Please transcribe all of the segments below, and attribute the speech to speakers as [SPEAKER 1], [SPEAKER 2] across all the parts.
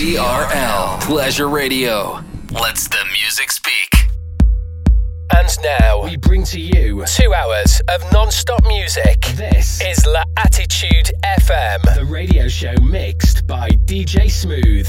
[SPEAKER 1] TRL Pleasure Radio. Let's the music speak.
[SPEAKER 2] And now we bring to you two hours of non-stop music. This is La Attitude FM, the radio show mixed by DJ Smooth.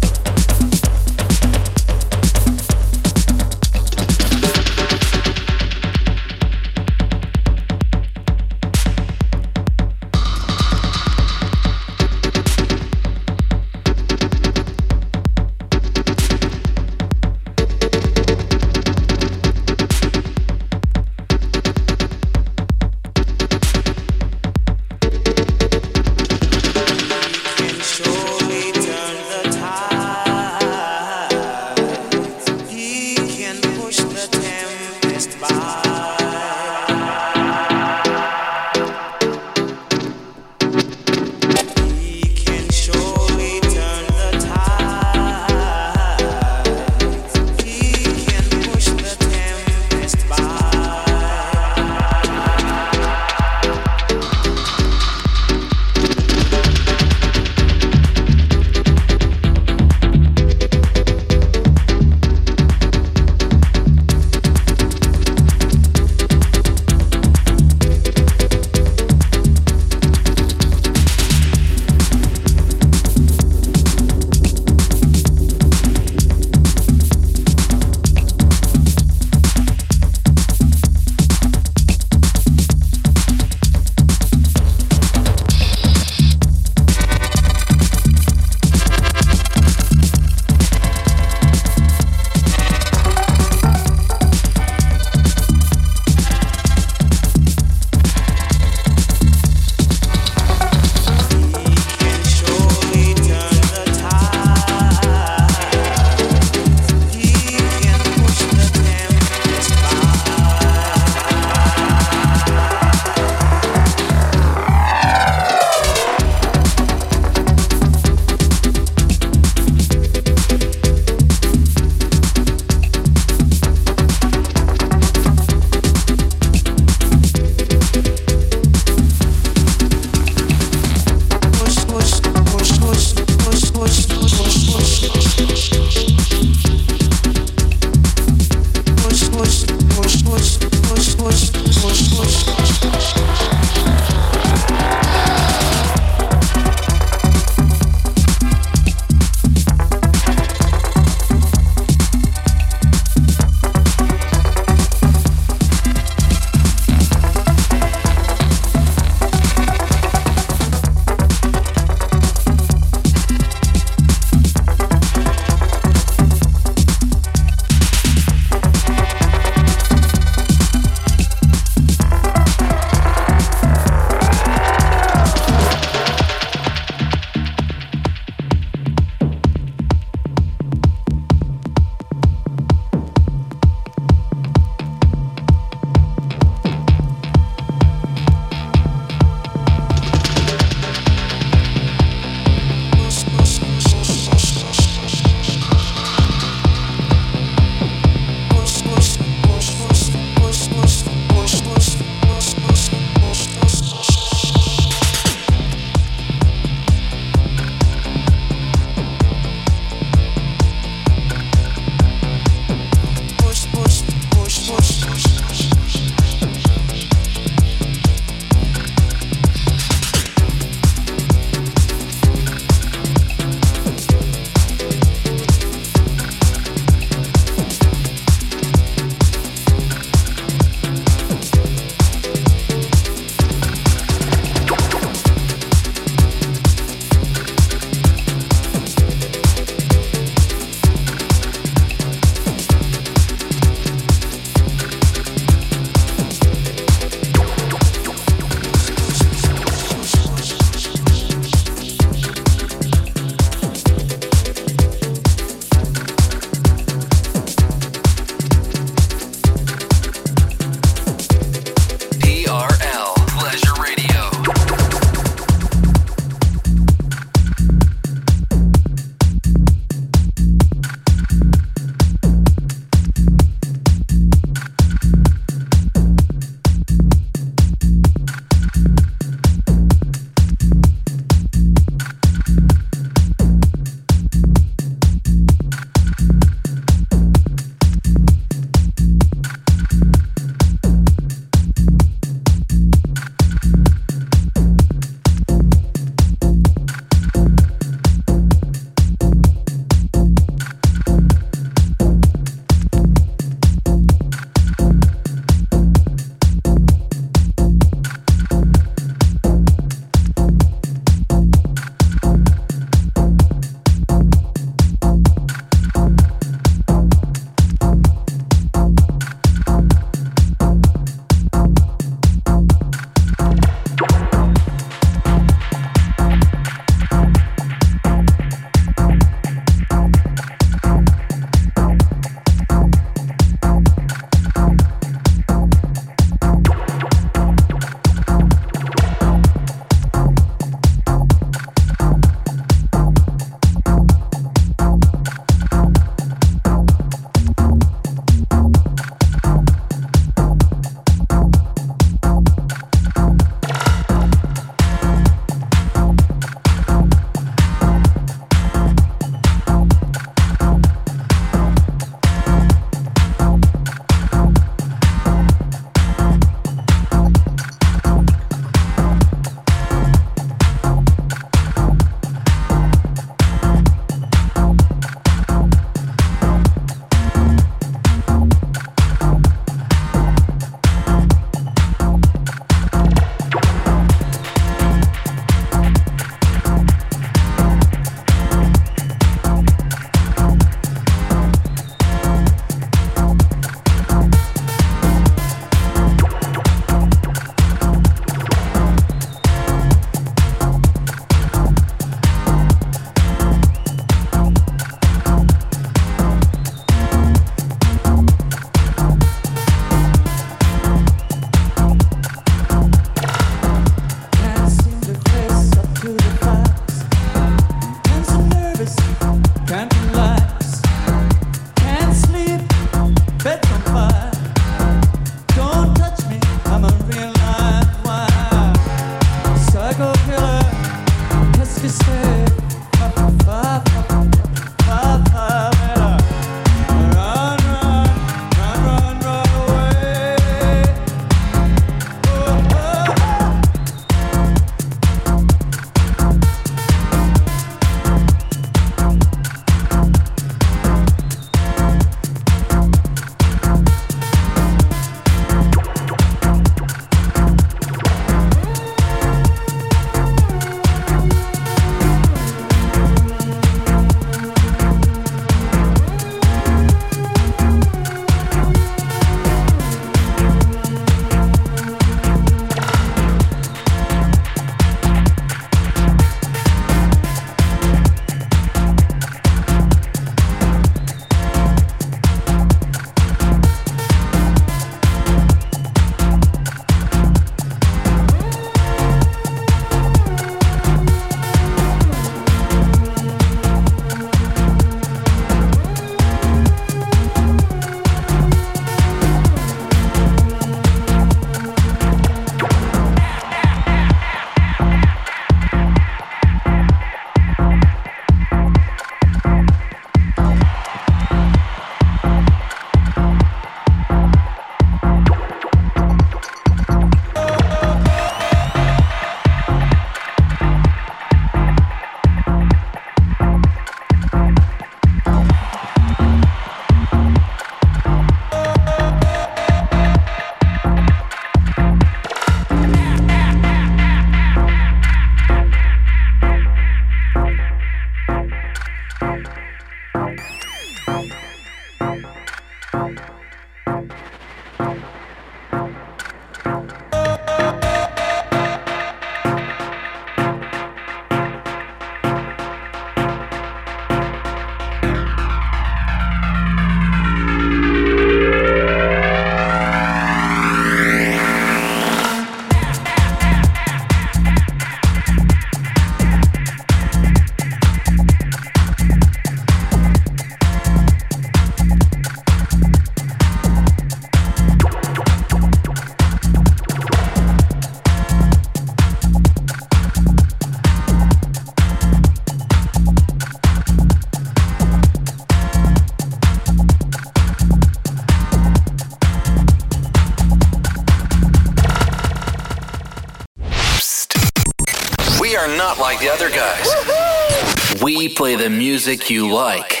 [SPEAKER 1] play the music you like.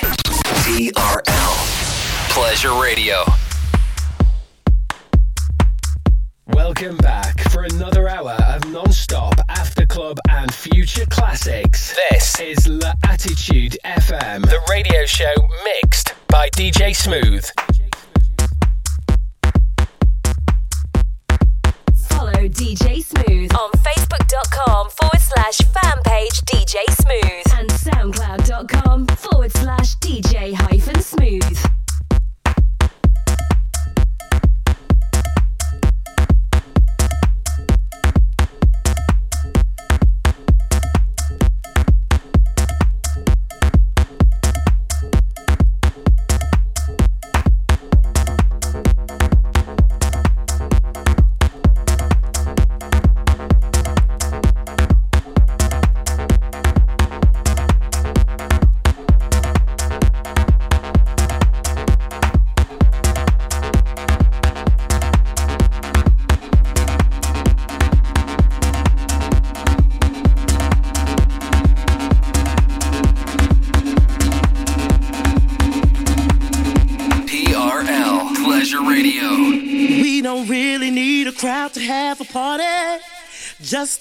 [SPEAKER 1] TRL. Pleasure Radio.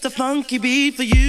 [SPEAKER 3] a funky beat for you.